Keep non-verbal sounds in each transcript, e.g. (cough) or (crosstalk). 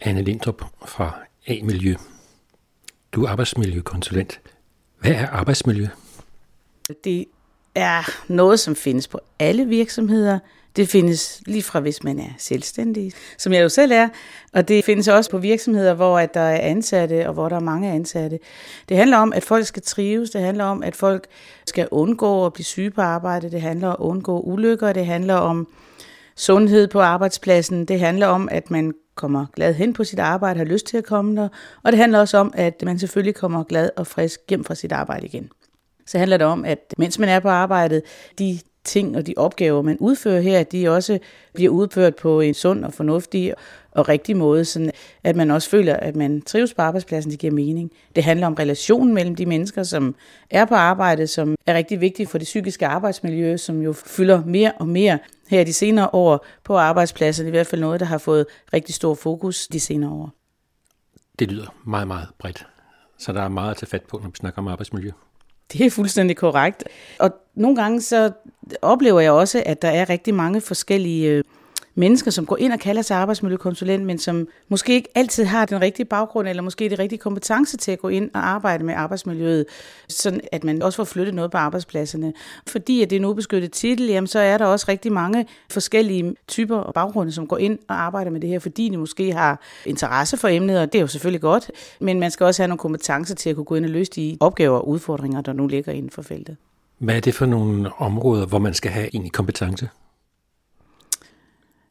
Anne Lindrup fra A-Miljø. Du er arbejdsmiljøkonsulent. Hvad er arbejdsmiljø? Det er noget, som findes på alle virksomheder. Det findes lige fra, hvis man er selvstændig, som jeg jo selv er, og det findes også på virksomheder, hvor at der er ansatte, og hvor der er mange ansatte. Det handler om, at folk skal trives, det handler om, at folk skal undgå at blive syge på arbejde, det handler om at undgå ulykker, det handler om sundhed på arbejdspladsen, det handler om, at man kommer glad hen på sit arbejde, har lyst til at komme der, og det handler også om, at man selvfølgelig kommer glad og frisk hjem fra sit arbejde igen. Så handler det om, at mens man er på arbejdet, de ting og de opgaver, man udfører her, de også bliver udført på en sund og fornuftig og rigtig måde, sådan at man også føler, at man trives på arbejdspladsen, det giver mening. Det handler om relationen mellem de mennesker, som er på arbejde, som er rigtig vigtigt for det psykiske arbejdsmiljø, som jo fylder mere og mere her de senere år på arbejdspladsen. Det er i hvert fald noget, der har fået rigtig stor fokus de senere år. Det lyder meget, meget bredt. Så der er meget at tage fat på, når vi snakker om arbejdsmiljø. Det er fuldstændig korrekt. Og nogle gange så oplever jeg også, at der er rigtig mange forskellige øh, mennesker, som går ind og kalder sig arbejdsmiljøkonsulent, men som måske ikke altid har den rigtige baggrund, eller måske de rigtige kompetence til at gå ind og arbejde med arbejdsmiljøet, sådan at man også får flyttet noget på arbejdspladserne. Fordi at det er en ubeskyttet titel, jamen, så er der også rigtig mange forskellige typer og baggrunde, som går ind og arbejder med det her, fordi de måske har interesse for emnet, og det er jo selvfølgelig godt, men man skal også have nogle kompetencer til at kunne gå ind og løse de opgaver og udfordringer, der nu ligger inden for feltet. Hvad er det for nogle områder, hvor man skal have egentlig kompetence?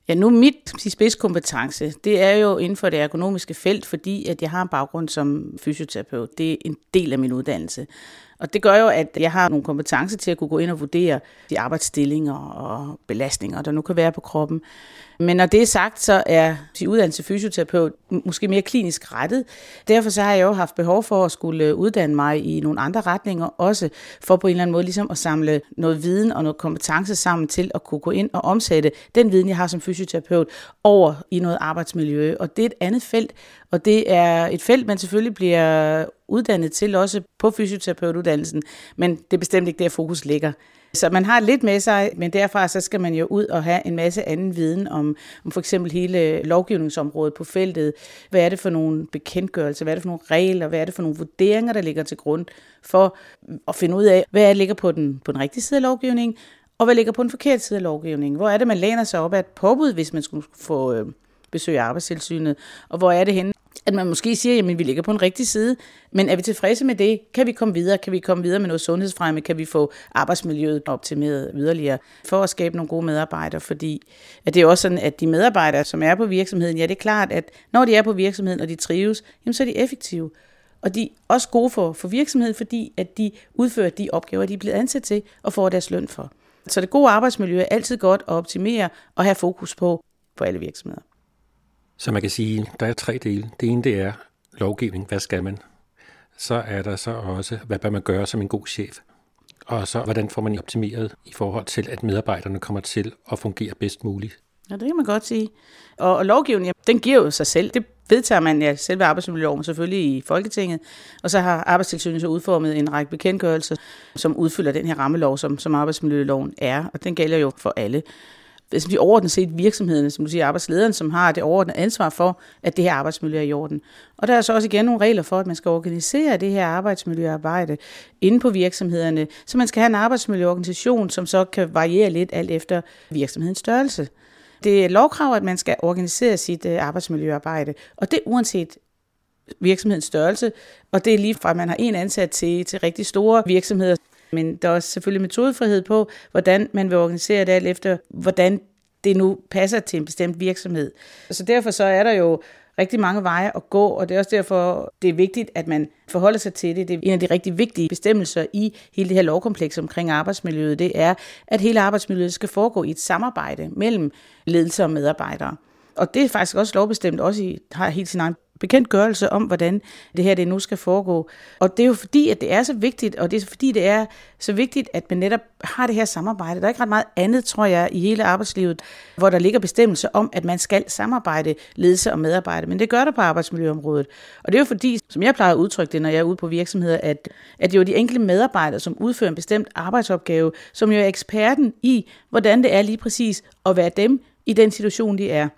Ja, nu mit spidskompetence, det er jo inden for det ergonomiske felt, fordi at jeg har en baggrund som fysioterapeut. Det er en del af min uddannelse. Og det gør jo, at jeg har nogle kompetencer til at kunne gå ind og vurdere de arbejdsstillinger og belastninger, der nu kan være på kroppen. Men når det er sagt, så er de uddannelse fysioterapeut måske mere klinisk rettet. Derfor så har jeg jo haft behov for at skulle øh, uddanne mig i nogle andre retninger, også for på en eller anden måde ligesom at samle noget viden og noget kompetence sammen til at kunne gå ind og omsætte den viden, jeg har som fysioterapeut, over i noget arbejdsmiljø. Og det er et andet felt, og det er et felt, man selvfølgelig bliver uddannet til også på fysioterapeutuddannelsen, men det er bestemt ikke der fokus ligger. Så man har lidt med sig, men derfra så skal man jo ud og have en masse anden viden om, om for eksempel hele lovgivningsområdet på feltet. Hvad er det for nogle bekendtgørelser? Hvad er det for nogle regler? Hvad er det for nogle vurderinger, der ligger til grund for at finde ud af, hvad er det ligger på den, på den rigtige side af lovgivningen, og hvad ligger på den forkerte side af lovgivningen? Hvor er det, man læner sig op af et påbud, hvis man skulle få øh, besøg af arbejdstilsynet? Og hvor er det henne, at man måske siger, at vi ligger på en rigtig side, men er vi tilfredse med det? Kan vi komme videre? Kan vi komme videre med noget sundhedsfremme? Kan vi få arbejdsmiljøet optimeret yderligere for at skabe nogle gode medarbejdere? Fordi at det er også sådan, at de medarbejdere, som er på virksomheden, ja, det er klart, at når de er på virksomheden, og de trives, jamen, så er de effektive. Og de er også gode for, for virksomheden, fordi at de udfører de opgaver, de er blevet ansat til og får deres løn for. Så det gode arbejdsmiljø er altid godt at optimere og have fokus på på alle virksomheder. Så man kan sige, der er tre dele. Det ene det er lovgivning. Hvad skal man? Så er der så også, hvad bør man gøre som en god chef? Og så, hvordan får man optimeret i forhold til, at medarbejderne kommer til at fungere bedst muligt? Ja, det kan man godt sige. Og, og lovgivningen, den giver jo sig selv. Det vedtager man ja, selve arbejdsmiljøloven selvfølgelig i Folketinget, og så har Arbejdstilsynet så udformet en række bekendtgørelser, som udfylder den her rammelov, som, som arbejdsmiljøloven er, og den gælder jo for alle Altså, som de overordnet set virksomhederne, som du siger, arbejdslederen, som har det overordnede ansvar for, at det her arbejdsmiljø er i orden. Og der er så også igen nogle regler for, at man skal organisere det her arbejdsmiljøarbejde inde på virksomhederne, så man skal have en arbejdsmiljøorganisation, som så kan variere lidt alt efter virksomhedens størrelse. Det er lovkrav, at man skal organisere sit øh, arbejdsmiljøarbejde, og det uanset virksomhedens størrelse, og det er lige fra, at man har en ansat til, til rigtig store virksomheder. Men der er også selvfølgelig metodefrihed på, hvordan man vil organisere det alt efter, hvordan det nu passer til en bestemt virksomhed. Så derfor så er der jo rigtig mange veje at gå, og det er også derfor, det er vigtigt, at man forholder sig til det. Det er en af de rigtig vigtige bestemmelser i hele det her lovkompleks omkring arbejdsmiljøet, det er, at hele arbejdsmiljøet skal foregå i et samarbejde mellem ledelse og medarbejdere. Og det er faktisk også lovbestemt, også i, har helt sin egen bekendtgørelse om, hvordan det her det nu skal foregå. Og det er jo fordi, at det er så vigtigt, og det er fordi, det er så vigtigt, at man netop har det her samarbejde. Der er ikke ret meget andet, tror jeg, i hele arbejdslivet, hvor der ligger bestemmelser om, at man skal samarbejde ledelse og medarbejde. Men det gør der på arbejdsmiljøområdet. Og det er jo fordi, som jeg plejer at udtrykke det, når jeg er ude på virksomheder, at, at det er jo de enkelte medarbejdere, som udfører en bestemt arbejdsopgave, som jo er eksperten i, hvordan det er lige præcis at være dem i den situation, de er.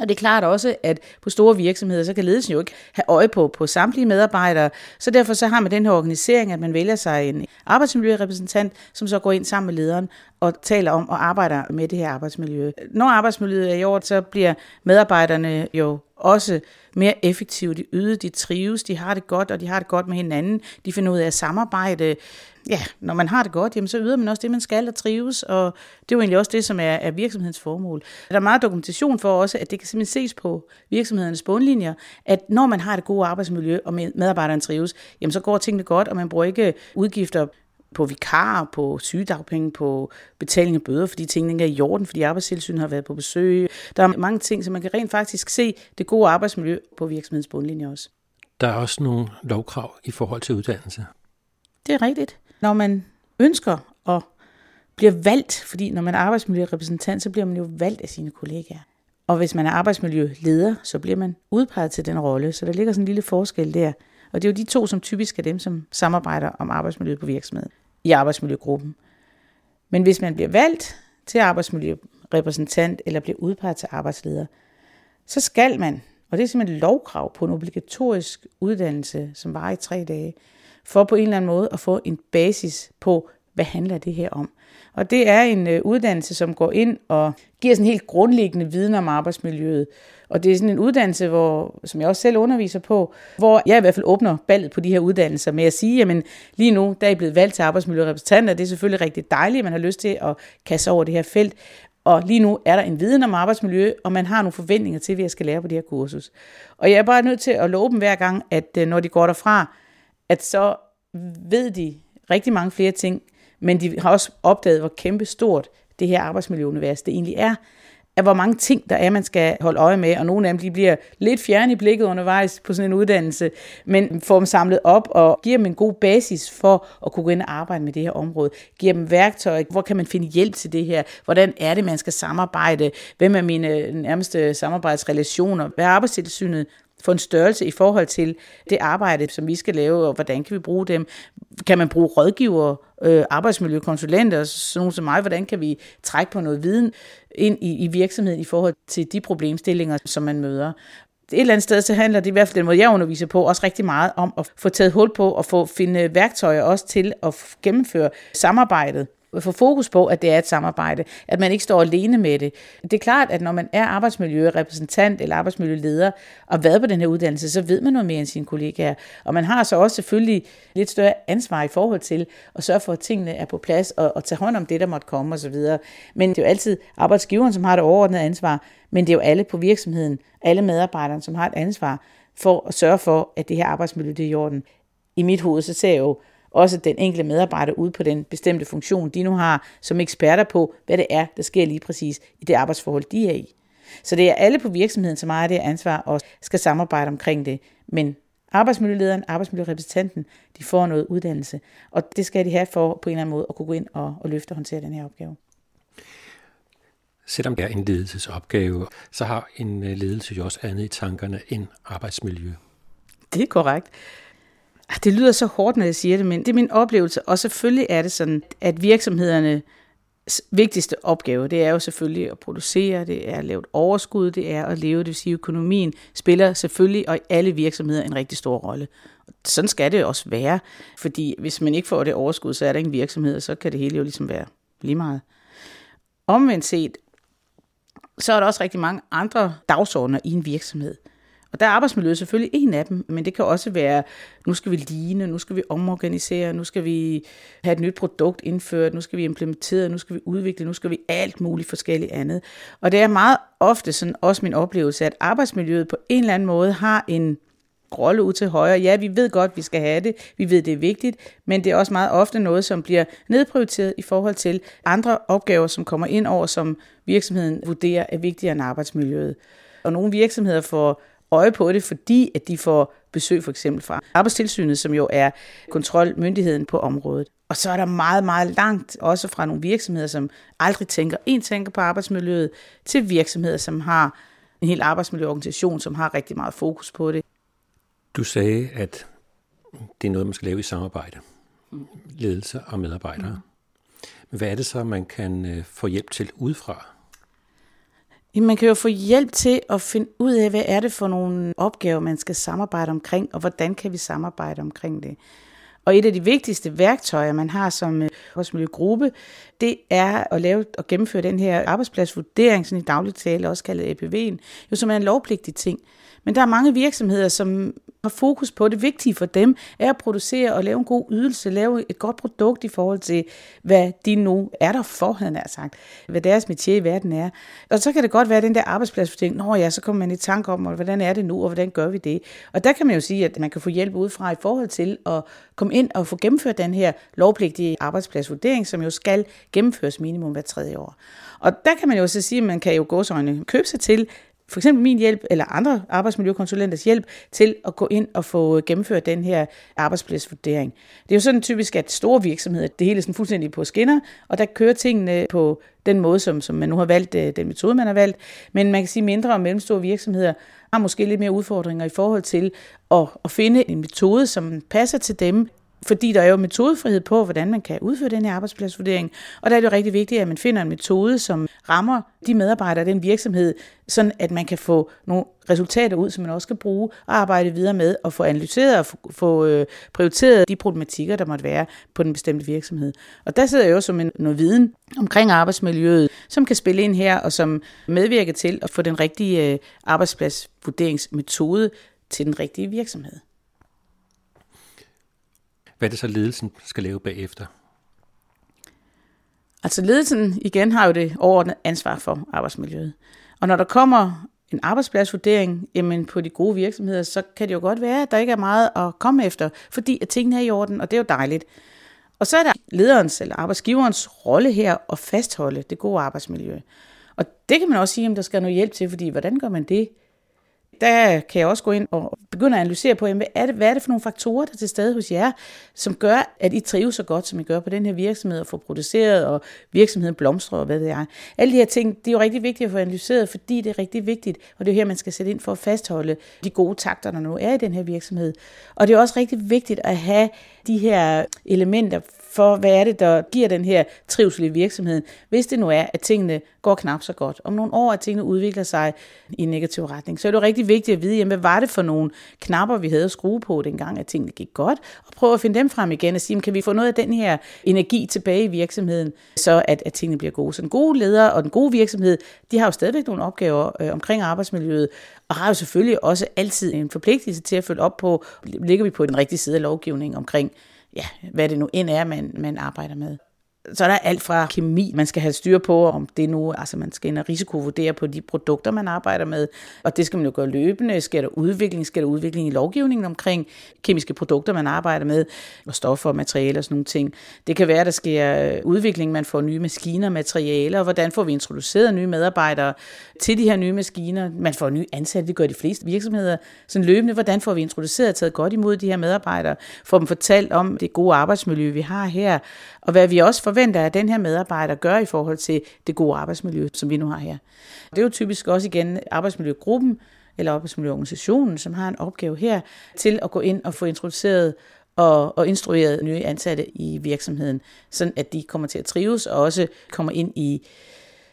Og det er klart også, at på store virksomheder, så kan ledelsen jo ikke have øje på, på samtlige medarbejdere. Så derfor så har man den her organisering, at man vælger sig en arbejdsmiljørepræsentant, som så går ind sammen med lederen og taler om og arbejder med det her arbejdsmiljø. Når arbejdsmiljøet er i orden, så bliver medarbejderne jo også mere effektive. De yder, de trives, de har det godt, og de har det godt med hinanden. De finder ud af at samarbejde. Ja, når man har det godt, jamen, så yder man også det, man skal og trives, og det er jo egentlig også det, som er, er virksomhedens formål. Der er meget dokumentation for også, at det kan simpelthen ses på virksomhedernes bundlinjer, at når man har det gode arbejdsmiljø, og medarbejderne trives, jamen så går tingene godt, og man bruger ikke udgifter på vikar, på sygedagpenge, på betaling af bøder, fordi tingene ikke er i orden, fordi arbejdstilsynet har været på besøg. Der er mange ting, så man kan rent faktisk se det gode arbejdsmiljø på virksomhedens bundlinje også. Der er også nogle lovkrav i forhold til uddannelse. Det er rigtigt. Når man ønsker at bliver valgt, fordi når man er arbejdsmiljørepræsentant, så bliver man jo valgt af sine kollegaer. Og hvis man er arbejdsmiljøleder, så bliver man udpeget til den rolle, så der ligger sådan en lille forskel der. Og det er jo de to, som typisk er dem, som samarbejder om arbejdsmiljøet på virksomheden i arbejdsmiljøgruppen. Men hvis man bliver valgt til arbejdsmiljørepræsentant eller bliver udpeget til arbejdsleder, så skal man, og det er simpelthen et lovkrav på en obligatorisk uddannelse, som varer i tre dage, for på en eller anden måde at få en basis på, hvad handler det her om. Og det er en øh, uddannelse, som går ind og giver sådan helt grundlæggende viden om arbejdsmiljøet. Og det er sådan en uddannelse, hvor, som jeg også selv underviser på, hvor jeg i hvert fald åbner ballet på de her uddannelser med at sige, jamen lige nu, der er I blevet valgt til arbejdsmiljørepræsentant, det er selvfølgelig rigtig dejligt, at man har lyst til at kaste over det her felt. Og lige nu er der en viden om arbejdsmiljø, og man har nogle forventninger til, hvad jeg skal lære på det her kursus. Og jeg er bare nødt til at love dem hver gang, at øh, når de går derfra, at så ved de rigtig mange flere ting, men de har også opdaget, hvor kæmpe stort det her arbejdsmiljøunivers det egentlig er, At hvor mange ting der er, man skal holde øje med, og nogle af dem de bliver lidt fjerne i blikket undervejs på sådan en uddannelse, men får dem samlet op og giver dem en god basis for at kunne gå ind og arbejde med det her område. Giver dem værktøj, hvor kan man finde hjælp til det her, hvordan er det, man skal samarbejde, hvem er mine nærmeste samarbejdsrelationer, hvad er arbejdstilsynet få en størrelse i forhold til det arbejde, som vi skal lave, og hvordan kan vi bruge dem? Kan man bruge rådgiver, øh, arbejdsmiljøkonsulenter, sådan nogle som mig? Hvordan kan vi trække på noget viden ind i, i virksomheden i forhold til de problemstillinger, som man møder? et eller andet sted, så handler det i hvert fald den måde, jeg underviser på, også rigtig meget om at få taget hul på og få finde værktøjer også til at gennemføre samarbejdet få fokus på, at det er et samarbejde, at man ikke står alene med det. Det er klart, at når man er arbejdsmiljørepræsentant eller arbejdsmiljøleder og været på den her uddannelse, så ved man noget mere end sine kollegaer. Og man har så også selvfølgelig lidt større ansvar i forhold til at sørge for, at tingene er på plads og, og tage hånd om det, der måtte komme osv. Men det er jo altid arbejdsgiveren, som har det overordnede ansvar, men det er jo alle på virksomheden, alle medarbejderne, som har et ansvar for at sørge for, at det her arbejdsmiljø det er i orden. I mit hoved, så ser jeg jo også den enkelte medarbejder ude på den bestemte funktion, de nu har, som eksperter på, hvad det er, der sker lige præcis i det arbejdsforhold, de er i. Så det er alle på virksomheden, som har det ansvar og skal samarbejde omkring det. Men arbejdsmiljølederen, arbejdsmiljørepræsentanten, de får noget uddannelse, og det skal de have for på en eller anden måde at kunne gå ind og, og løfte og håndtere den her opgave. Selvom det er en ledelsesopgave, så har en øh, ledelse jo også andet i tankerne end arbejdsmiljø. Det er korrekt. Ah, det lyder så hårdt, når jeg siger det, men det er min oplevelse. Og selvfølgelig er det sådan, at virksomhederne vigtigste opgave, det er jo selvfølgelig at producere, det er at lave et overskud, det er at leve, det vil sige økonomien spiller selvfølgelig og i alle virksomheder en rigtig stor rolle. Sådan skal det også være, fordi hvis man ikke får det overskud, så er der ingen virksomhed, så kan det hele jo ligesom være lige meget. Omvendt set, så er der også rigtig mange andre dagsordner i en virksomhed. Og der er arbejdsmiljøet selvfølgelig en af dem, men det kan også være, nu skal vi ligne, nu skal vi omorganisere, nu skal vi have et nyt produkt indført, nu skal vi implementere, nu skal vi udvikle, nu skal vi alt muligt forskelligt andet. Og det er meget ofte sådan også min oplevelse, at arbejdsmiljøet på en eller anden måde har en rolle ud til højre. Ja, vi ved godt, vi skal have det, vi ved, det er vigtigt, men det er også meget ofte noget, som bliver nedprioriteret i forhold til andre opgaver, som kommer ind over, som virksomheden vurderer er vigtigere end arbejdsmiljøet. Og nogle virksomheder får øje på det, fordi at de får besøg for eksempel fra Arbejdstilsynet, som jo er kontrolmyndigheden på området. Og så er der meget, meget langt, også fra nogle virksomheder, som aldrig tænker, en tænker på arbejdsmiljøet, til virksomheder, som har en hel arbejdsmiljøorganisation, som har rigtig meget fokus på det. Du sagde, at det er noget, man skal lave i samarbejde. Ledelse og medarbejdere. Mm. Men hvad er det så, man kan øh, få hjælp til udefra? Jamen, man kan jo få hjælp til at finde ud af, hvad er det for nogle opgaver, man skal samarbejde omkring, og hvordan kan vi samarbejde omkring det. Og et af de vigtigste værktøjer, man har som øh, arbejdsmiljøgruppe, det er at lave og gennemføre den her arbejdspladsvurdering, sådan i dagligt tale også kaldet APV'en, jo som er en lovpligtig ting. Men der er mange virksomheder, som har fokus på det vigtige for dem, er at producere og lave en god ydelse, lave et godt produkt i forhold til, hvad de nu er der for, havde jeg sagt, hvad deres métier i verden er. Og så kan det godt være, at den der arbejdspladsvurdering, nå ja, så kommer man i tanke om, hvordan er det nu, og hvordan gør vi det? Og der kan man jo sige, at man kan få hjælp udefra i forhold til at komme ind og få gennemført den her lovpligtige arbejdspladsvurdering, som jo skal gennemføres minimum hver tredje år. Og der kan man jo så sige, at man kan jo gå sådan købe sig til for eksempel min hjælp eller andre arbejdsmiljøkonsulenters hjælp til at gå ind og få gennemført den her arbejdspladsvurdering. Det er jo sådan typisk, at store virksomheder, det hele er sådan fuldstændig på skinner, og der kører tingene på den måde, som, som man nu har valgt, øh, den metode, man har valgt. Men man kan sige, at mindre og mellemstore virksomheder har måske lidt mere udfordringer i forhold til at, at finde en metode, som passer til dem, fordi der er jo metodefrihed på, hvordan man kan udføre den her arbejdspladsvurdering. Og der er det jo rigtig vigtigt, at man finder en metode, som rammer de medarbejdere den virksomhed, sådan at man kan få nogle resultater ud, som man også kan bruge og arbejde videre med og få analyseret og få øh, prioriteret de problematikker, der måtte være på den bestemte virksomhed. Og der sidder jeg jo som en, noget viden omkring arbejdsmiljøet, som kan spille ind her og som medvirker til at få den rigtige øh, arbejdspladsvurderingsmetode til den rigtige virksomhed. Hvad det så, ledelsen skal lave bagefter? Altså ledelsen igen har jo det overordnede ansvar for arbejdsmiljøet. Og når der kommer en arbejdspladsvurdering jamen på de gode virksomheder, så kan det jo godt være, at der ikke er meget at komme efter, fordi at tingene er i orden, og det er jo dejligt. Og så er der lederens eller arbejdsgiverens rolle her at fastholde det gode arbejdsmiljø. Og det kan man også sige, om der skal noget hjælp til, fordi hvordan gør man det? Der kan jeg også gå ind og begynde at analysere på, hvad er, det, hvad er det for nogle faktorer, der er til stede hos jer, som gør, at I trives så godt, som I gør på den her virksomhed, og får produceret, og virksomheden blomstrer, og hvad det er. Alle de her ting, det er jo rigtig vigtigt at få analyseret, fordi det er rigtig vigtigt, og det er her, man skal sætte ind for at fastholde de gode takter, der nu er i den her virksomhed. Og det er også rigtig vigtigt at have de her elementer for, hvad er det, der giver den her trivsel i virksomheden, hvis det nu er, at tingene går knap så godt. Om nogle år, at tingene udvikler sig i en negativ retning, så er det jo rigtig vigtigt at vide, jamen, hvad var det for nogle knapper, vi havde at skrue på dengang, at tingene gik godt, og prøve at finde dem frem igen og sige, kan vi få noget af den her energi tilbage i virksomheden, så at, at tingene bliver gode. Så den gode leder og den gode virksomhed, de har jo stadigvæk nogle opgaver øh, omkring arbejdsmiljøet, og har jo selvfølgelig også altid en forpligtelse til at følge op på, ligger vi på den rigtige side af lovgivningen omkring ja, hvad det nu end er, man, man arbejder med så er der alt fra kemi, man skal have styr på, om det nu, altså man skal ind og risikovurdere på de produkter, man arbejder med, og det skal man jo gøre løbende. Skal der udvikling, skal der udvikling i lovgivningen omkring kemiske produkter, man arbejder med, og stoffer og materialer og sådan nogle ting. Det kan være, at der sker udvikling, man får nye maskiner og materialer, og hvordan får vi introduceret nye medarbejdere til de her nye maskiner. Man får nye ansatte, det gør de fleste virksomheder. Sådan løbende, hvordan får vi introduceret og taget godt imod de her medarbejdere, får dem fortalt om det gode arbejdsmiljø, vi har her, og hvad vi også forventer, at den her medarbejder gør i forhold til det gode arbejdsmiljø, som vi nu har her. Det er jo typisk også igen arbejdsmiljøgruppen eller arbejdsmiljøorganisationen, som har en opgave her til at gå ind og få introduceret og, og instrueret nye ansatte i virksomheden, sådan at de kommer til at trives og også kommer ind i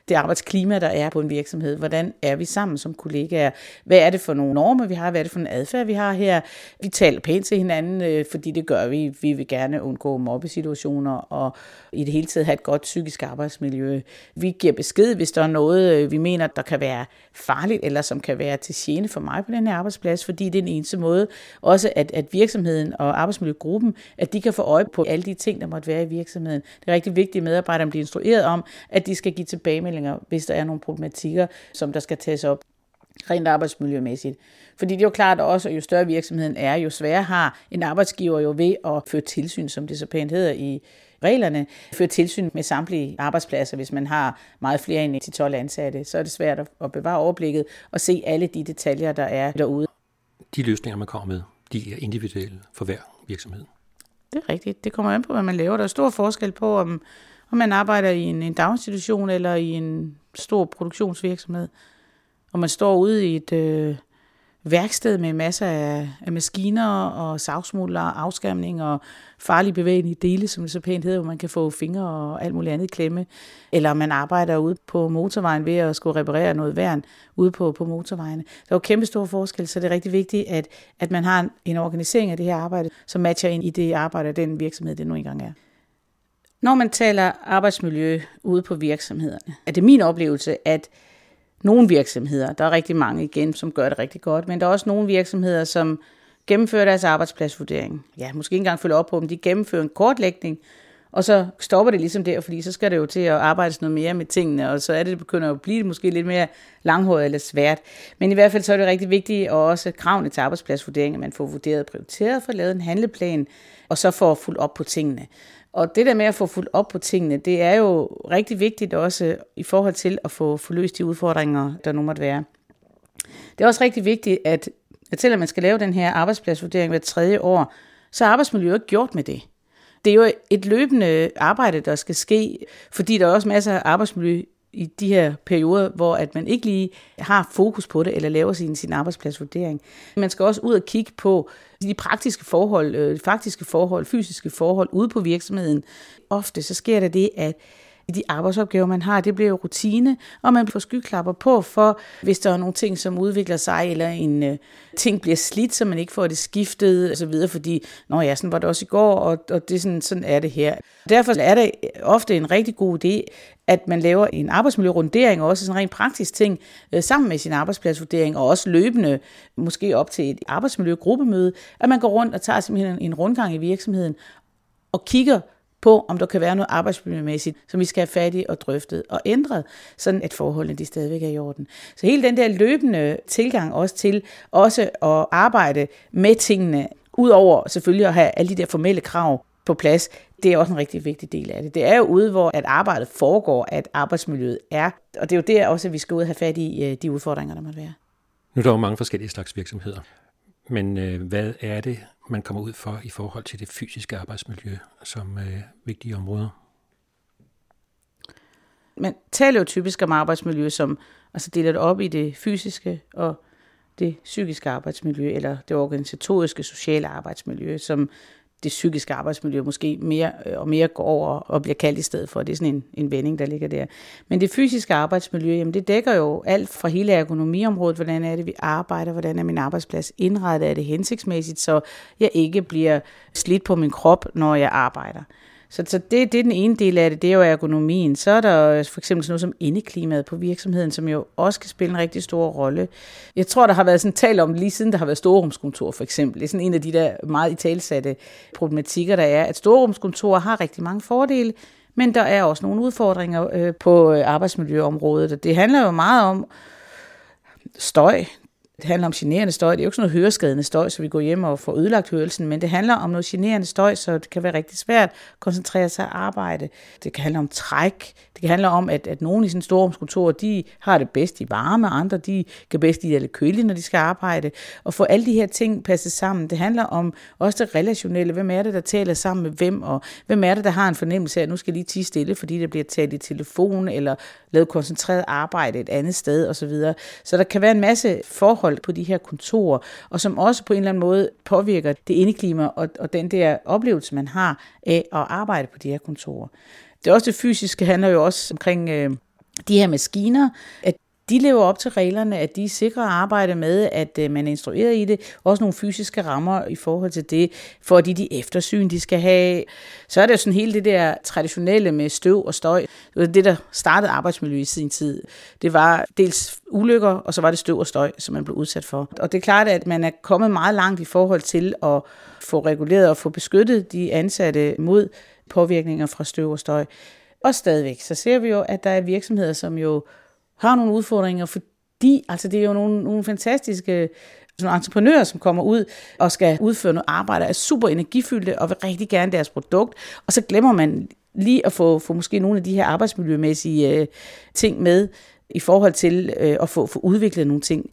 det arbejdsklima, der er på en virksomhed. Hvordan er vi sammen som kollegaer? Hvad er det for nogle normer, vi har? Hvad er det for en adfærd, vi har her? Vi taler pænt til hinanden, øh, fordi det gør vi. Vi vil gerne undgå mobbesituationer og i det hele taget have et godt psykisk arbejdsmiljø. Vi giver besked, hvis der er noget, øh, vi mener, der kan være farligt, eller som kan være til gene for mig på den her arbejdsplads, fordi det er den eneste måde også, at, at virksomheden og arbejdsmiljøgruppen, at de kan få øje på alle de ting, der måtte være i virksomheden. Det er rigtig vigtigt, at medarbejderne bliver instrueret om, at de skal give tilbage tilbagemeldinger, hvis der er nogle problematikker, som der skal tages op rent arbejdsmiljømæssigt. Fordi det er jo klart også, at jo større virksomheden er, jo sværere har en arbejdsgiver jo ved at føre tilsyn, som det så pænt hedder i reglerne, føre tilsyn med samtlige arbejdspladser. Hvis man har meget flere end 10-12 ansatte, så er det svært at bevare overblikket og se alle de detaljer, der er derude. De løsninger, man kommer med, de er individuelle for hver virksomhed. Det er rigtigt. Det kommer an på, hvad man laver. Der er stor forskel på, om, om man arbejder i en, en daginstitution eller i en stor produktionsvirksomhed. Og man står ude i et, øh, værksted med masser af, af maskiner og savsmuller, afskærmning og farlige bevægelige dele, som det så pænt hedder, hvor man kan få fingre og alt muligt andet klemme. Eller man arbejder ude på motorvejen ved at skulle reparere noget værn ude på, på motorvejene. Der er jo kæmpe stor forskel, så det er rigtig vigtigt, at, at man har en, en organisering af det her arbejde, som matcher ind i det arbejde, den virksomhed, det nu engang er. Når man taler arbejdsmiljø ude på virksomhederne, er det min oplevelse, at nogle virksomheder, der er rigtig mange igen, som gør det rigtig godt, men der er også nogle virksomheder, som gennemfører deres arbejdspladsvurdering. Ja, måske ikke engang følger op på dem, de gennemfører en kortlægning, og så stopper det ligesom der, fordi så skal det jo til at arbejde noget mere med tingene, og så er det, det begynder at blive måske lidt mere langhåret eller svært. Men i hvert fald så er det rigtig vigtigt, og også kravene til arbejdspladsvurdering, at man får vurderet og prioriteret, får lavet en handleplan, og så får fuldt op på tingene. Og det der med at få fuldt op på tingene, det er jo rigtig vigtigt også i forhold til at få, få løst de udfordringer, der nu måtte være. Det er også rigtig vigtigt, at, at selvom man skal lave den her arbejdspladsvurdering hver tredje år, så er arbejdsmiljøet ikke gjort med det. Det er jo et løbende arbejde, der skal ske, fordi der er også masser af arbejdsmiljø i de her perioder, hvor at man ikke lige har fokus på det, eller laver sin, sin arbejdspladsvurdering. Man skal også ud og kigge på de praktiske forhold, øh, faktiske forhold, fysiske forhold ude på virksomheden. Ofte så sker der det, at i de arbejdsopgaver, man har, det bliver jo rutine, og man får skyklapper på for, hvis der er nogle ting, som udvikler sig, eller en øh, ting bliver slidt, så man ikke får det skiftet, og så videre, fordi, nå ja, sådan var det også i går, og, og det sådan, sådan er det her. Derfor er det ofte en rigtig god idé, at man laver en arbejdsmiljørundering, og også sådan en rent praktisk ting, øh, sammen med sin arbejdspladsvurdering, og også løbende, måske op til et arbejdsmiljøgruppemøde, at man går rundt og tager simpelthen en rundgang i virksomheden, og kigger på, om der kan være noget arbejdsmiljømæssigt, som vi skal have fat i og drøftet og ændret, sådan at forholdene de stadigvæk er i orden. Så hele den der løbende tilgang også til også at arbejde med tingene, udover selvfølgelig at have alle de der formelle krav på plads, det er også en rigtig vigtig del af det. Det er jo ude, hvor at arbejdet foregår, at arbejdsmiljøet er, og det er jo der også, at vi skal ud og have fat i øh, de udfordringer, der måtte være. Nu er der jo mange forskellige slags virksomheder. Men øh, hvad er det, man kommer ud for i forhold til det fysiske arbejdsmiljø som øh, vigtige områder? Man taler jo typisk om arbejdsmiljø som altså deler det op i det fysiske og det psykiske arbejdsmiljø, eller det organisatoriske sociale arbejdsmiljø, som det psykiske arbejdsmiljø måske mere øh, og mere går over og bliver kaldt i stedet for. Det er sådan en, en vending, der ligger der. Men det fysiske arbejdsmiljø, jamen det dækker jo alt fra hele ergonomiområdet. Hvordan er det, vi arbejder? Hvordan er min arbejdsplads indrettet? Er det hensigtsmæssigt, så jeg ikke bliver slidt på min krop, når jeg arbejder? Så, så det, det er den ene del af det, det er jo ergonomien. Så er der for eksempel sådan noget som indeklimaet på virksomheden, som jo også kan spille en rigtig stor rolle. Jeg tror, der har været sådan talt om lige siden der har været storrumskontor for eksempel. Det er sådan en af de der meget italsatte problematikker, der er, at storrumskontorer har rigtig mange fordele, men der er også nogle udfordringer øh, på øh, arbejdsmiljøområdet. Det handler jo meget om støj. Det handler om generende støj. Det er jo ikke sådan noget høreskadende støj, så vi går hjem og får ødelagt hørelsen, men det handler om noget generende støj, så det kan være rigtig svært at koncentrere sig og arbejde. Det kan handle om træk. Det kan handle om, at, at nogen i sådan storrumskontor, de har det bedst i varme, andre de kan bedst lide lidt køle, når de skal arbejde. Og få alle de her ting passet sammen. Det handler om også det relationelle. Hvem er det, der taler sammen med hvem, og hvem er det, der har en fornemmelse af, at nu skal jeg lige tige stille, fordi der bliver talt i telefon, eller lavet koncentreret arbejde et andet sted osv. Så, så der kan være en masse forhold på de her kontorer, og som også på en eller anden måde påvirker det indeklima og, og den der oplevelse, man har af at arbejde på de her kontorer. Det er også det fysiske handler jo også omkring øh, de her maskiner, at de lever op til reglerne, at de sikrer arbejde med, at øh, man er instrueret i det. Også nogle fysiske rammer i forhold til det, for de, de eftersyn, de skal have. Så er det jo sådan hele det der traditionelle med støv og støj. Det det, der startede arbejdsmiljø i sin tid. Det var dels ulykker, og så var det støv og støj, som man blev udsat for. Og det er klart, at man er kommet meget langt i forhold til at få reguleret og få beskyttet de ansatte mod påvirkninger fra støv og støj. Og stadigvæk, så ser vi jo, at der er virksomheder, som jo har nogle udfordringer, fordi altså det er jo nogle, nogle fantastiske sådan entreprenører, som kommer ud og skal udføre noget arbejde, er super energifyldte og vil rigtig gerne deres produkt, og så glemmer man lige at få, få måske nogle af de her arbejdsmiljømæssige øh, ting med i forhold til øh, at få, få udviklet nogle ting.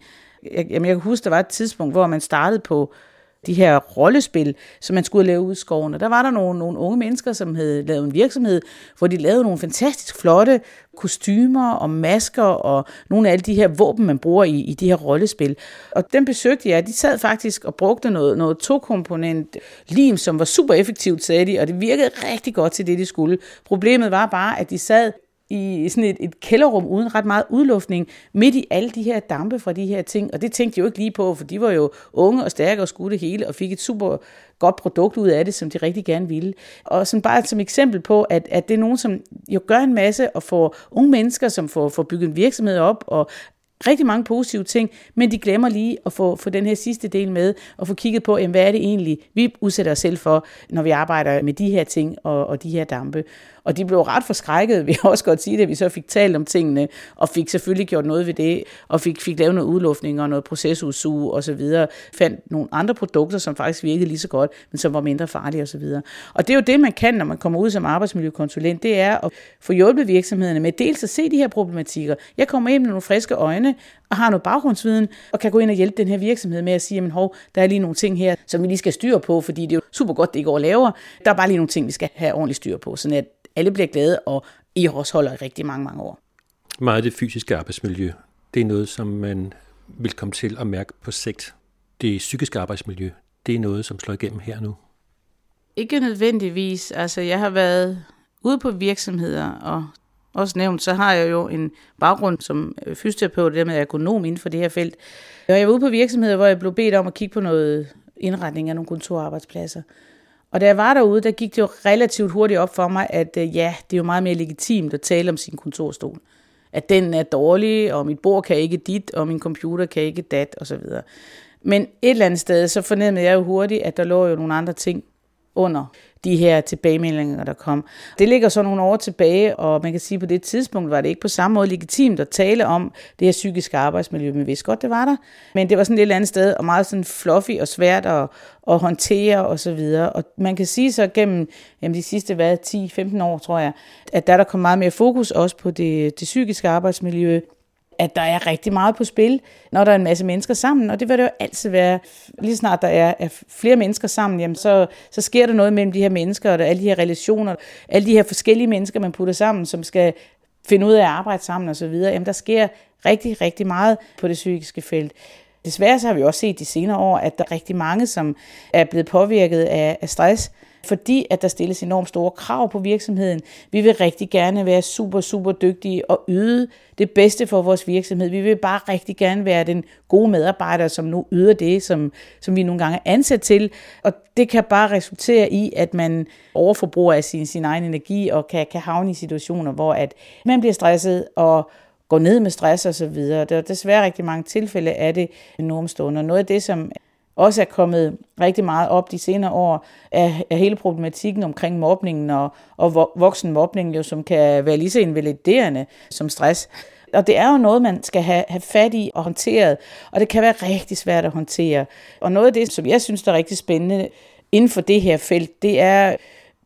Jeg, jamen, jeg kan huske, der var et tidspunkt, hvor man startede på de her rollespil, som man skulle lave ud i skoven. Og der var der nogle, nogle unge mennesker, som havde lavet en virksomhed, hvor de lavede nogle fantastisk flotte kostymer og masker og nogle af alle de her våben, man bruger i, i de her rollespil. Og den besøgte jeg, de sad faktisk og brugte noget, noget to-komponent lim, som var super effektivt, sagde de, og det virkede rigtig godt til det, de skulle. Problemet var bare, at de sad i sådan et, et kælderrum uden ret meget udluftning, midt i alle de her dampe fra de her ting. Og det tænkte de jo ikke lige på, for de var jo unge og stærke og skulle det hele, og fik et super godt produkt ud af det, som de rigtig gerne ville. Og sådan bare som eksempel på, at, at det er nogen, som jo gør en masse og får unge mennesker, som får, får bygget en virksomhed op og rigtig mange positive ting, men de glemmer lige at få, få den her sidste del med, og få kigget på, jamen, hvad er det egentlig, vi udsætter os selv for, når vi arbejder med de her ting og, og de her dampe. Og de blev ret forskrækket, (laughs) vi har også godt sige det, at vi så fik talt om tingene, og fik selvfølgelig gjort noget ved det, og fik, fik lavet noget udluftning og noget procesudsug og så videre. Fandt nogle andre produkter, som faktisk virkede lige så godt, men som var mindre farlige og så videre. Og det er jo det, man kan, når man kommer ud som arbejdsmiljøkonsulent, det er at få hjulpet virksomhederne med dels at se de her problematikker. Jeg kommer ind med nogle friske øjne, og har noget baggrundsviden, og kan gå ind og hjælpe den her virksomhed med at sige, jamen hov, der er lige nogle ting her, som vi lige skal styre på, fordi det er jo super godt, det ikke går laver. Der er bare lige nogle ting, vi skal have ordentligt styr på, sådan at alle bliver glade, og I også holder i rigtig mange, mange år. Meget af det fysiske arbejdsmiljø, det er noget, som man vil komme til at mærke på sigt. Det psykiske arbejdsmiljø, det er noget, som slår igennem her nu. Ikke nødvendigvis. Altså, jeg har været ude på virksomheder, og også nævnt, så har jeg jo en baggrund som fysioterapeut, det med ergonom inden for det her felt. Og jeg var ude på virksomheder, hvor jeg blev bedt om at kigge på noget indretning af nogle kontorarbejdspladser. Og da jeg var derude, der gik det jo relativt hurtigt op for mig, at øh, ja, det er jo meget mere legitimt at tale om sin kontorstol. At den er dårlig, og mit bord kan ikke dit, og min computer kan ikke dat, osv. Men et eller andet sted, så fornemmede jeg jo hurtigt, at der lå jo nogle andre ting under de her tilbagemeldinger, der kom. Det ligger så nogle år tilbage, og man kan sige, at på det tidspunkt var det ikke på samme måde legitimt at tale om det her psykiske arbejdsmiljø, men vidste godt, det var der. Men det var sådan et eller andet sted, og meget sådan fluffy og svært at, at håndtere og så videre. Og man kan sige så gennem jamen de sidste hvad, 10-15 år, tror jeg, at der er der kommet meget mere fokus også på det, det psykiske arbejdsmiljø, at der er rigtig meget på spil, når der er en masse mennesker sammen, og det vil det jo altid være. Lige snart der er, er flere mennesker sammen, jamen så, så sker der noget mellem de her mennesker, og der, alle de her relationer, alle de her forskellige mennesker, man putter sammen, som skal finde ud af at arbejde sammen osv., jamen der sker rigtig, rigtig meget på det psykiske felt. Desværre så har vi også set de senere år, at der er rigtig mange, som er blevet påvirket af, af stress, fordi at der stilles enormt store krav på virksomheden. Vi vil rigtig gerne være super, super dygtige og yde det bedste for vores virksomhed. Vi vil bare rigtig gerne være den gode medarbejder, som nu yder det, som, som vi nogle gange er ansat til. Og det kan bare resultere i, at man overforbruger af sin, sin egen energi og kan, kan havne i situationer, hvor at man bliver stresset og går ned med stress og så videre. Der er desværre rigtig mange tilfælde af det nu om stunder. Noget af det, som også er kommet rigtig meget op de senere år, er, af hele problematikken omkring mobningen og, og voksenmobning, jo, som kan være lige så invaliderende som stress. Og det er jo noget, man skal have, have fat i og håndteret, og det kan være rigtig svært at håndtere. Og noget af det, som jeg synes er rigtig spændende inden for det her felt, det er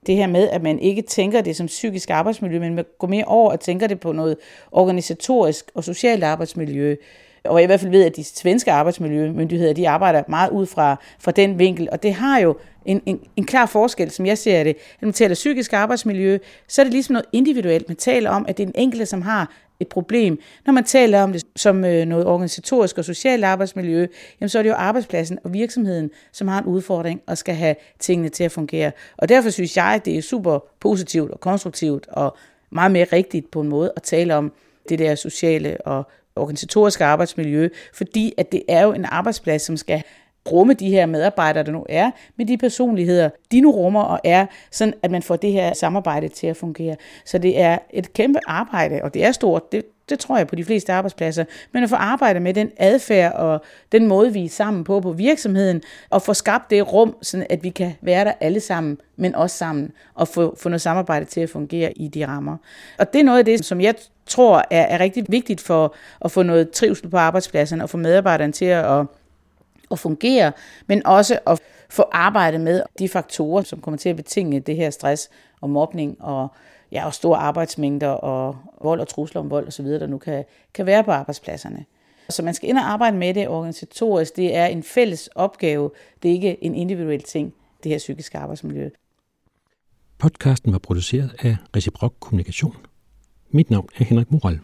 det her med, at man ikke tænker det som psykisk arbejdsmiljø, men man går mere over og tænker det på noget organisatorisk og socialt arbejdsmiljø. Og jeg i hvert fald ved, at de svenske arbejdsmiljømyndigheder, de arbejder meget ud fra, fra den vinkel, og det har jo en, en, en klar forskel, som jeg ser det. Når man taler psykisk arbejdsmiljø, så er det ligesom noget individuelt. Man taler om, at det er den enkelte, som har et problem. Når man taler om det som øh, noget organisatorisk og socialt arbejdsmiljø, jamen så er det jo arbejdspladsen og virksomheden, som har en udfordring og skal have tingene til at fungere. Og derfor synes jeg, at det er super positivt og konstruktivt og meget mere rigtigt på en måde at tale om det der sociale og organisatoriske arbejdsmiljø, fordi at det er jo en arbejdsplads, som skal rumme de her medarbejdere, der nu er, med de personligheder, de nu rummer og er, sådan at man får det her samarbejde til at fungere. Så det er et kæmpe arbejde, og det er stort, det, det tror jeg på de fleste arbejdspladser, men at få arbejde med den adfærd og den måde, vi er sammen på på virksomheden, og få skabt det rum, sådan at vi kan være der alle sammen, men også sammen, og få, få noget samarbejde til at fungere i de rammer. Og det er noget af det, som jeg tror er, er rigtig vigtigt for at få noget trivsel på arbejdspladsen, og få medarbejderne til at at fungere, men også at få arbejdet med de faktorer, som kommer til at betinge det her stress og mobning og, ja, og store arbejdsmængder og vold og trusler om vold osv., der nu kan, kan være på arbejdspladserne. Så man skal ind og arbejde med det organisatorisk. Det er en fælles opgave. Det er ikke en individuel ting, det her psykiske arbejdsmiljø. Podcasten var produceret af Reciprok Kommunikation. Mit navn er Henrik Moral.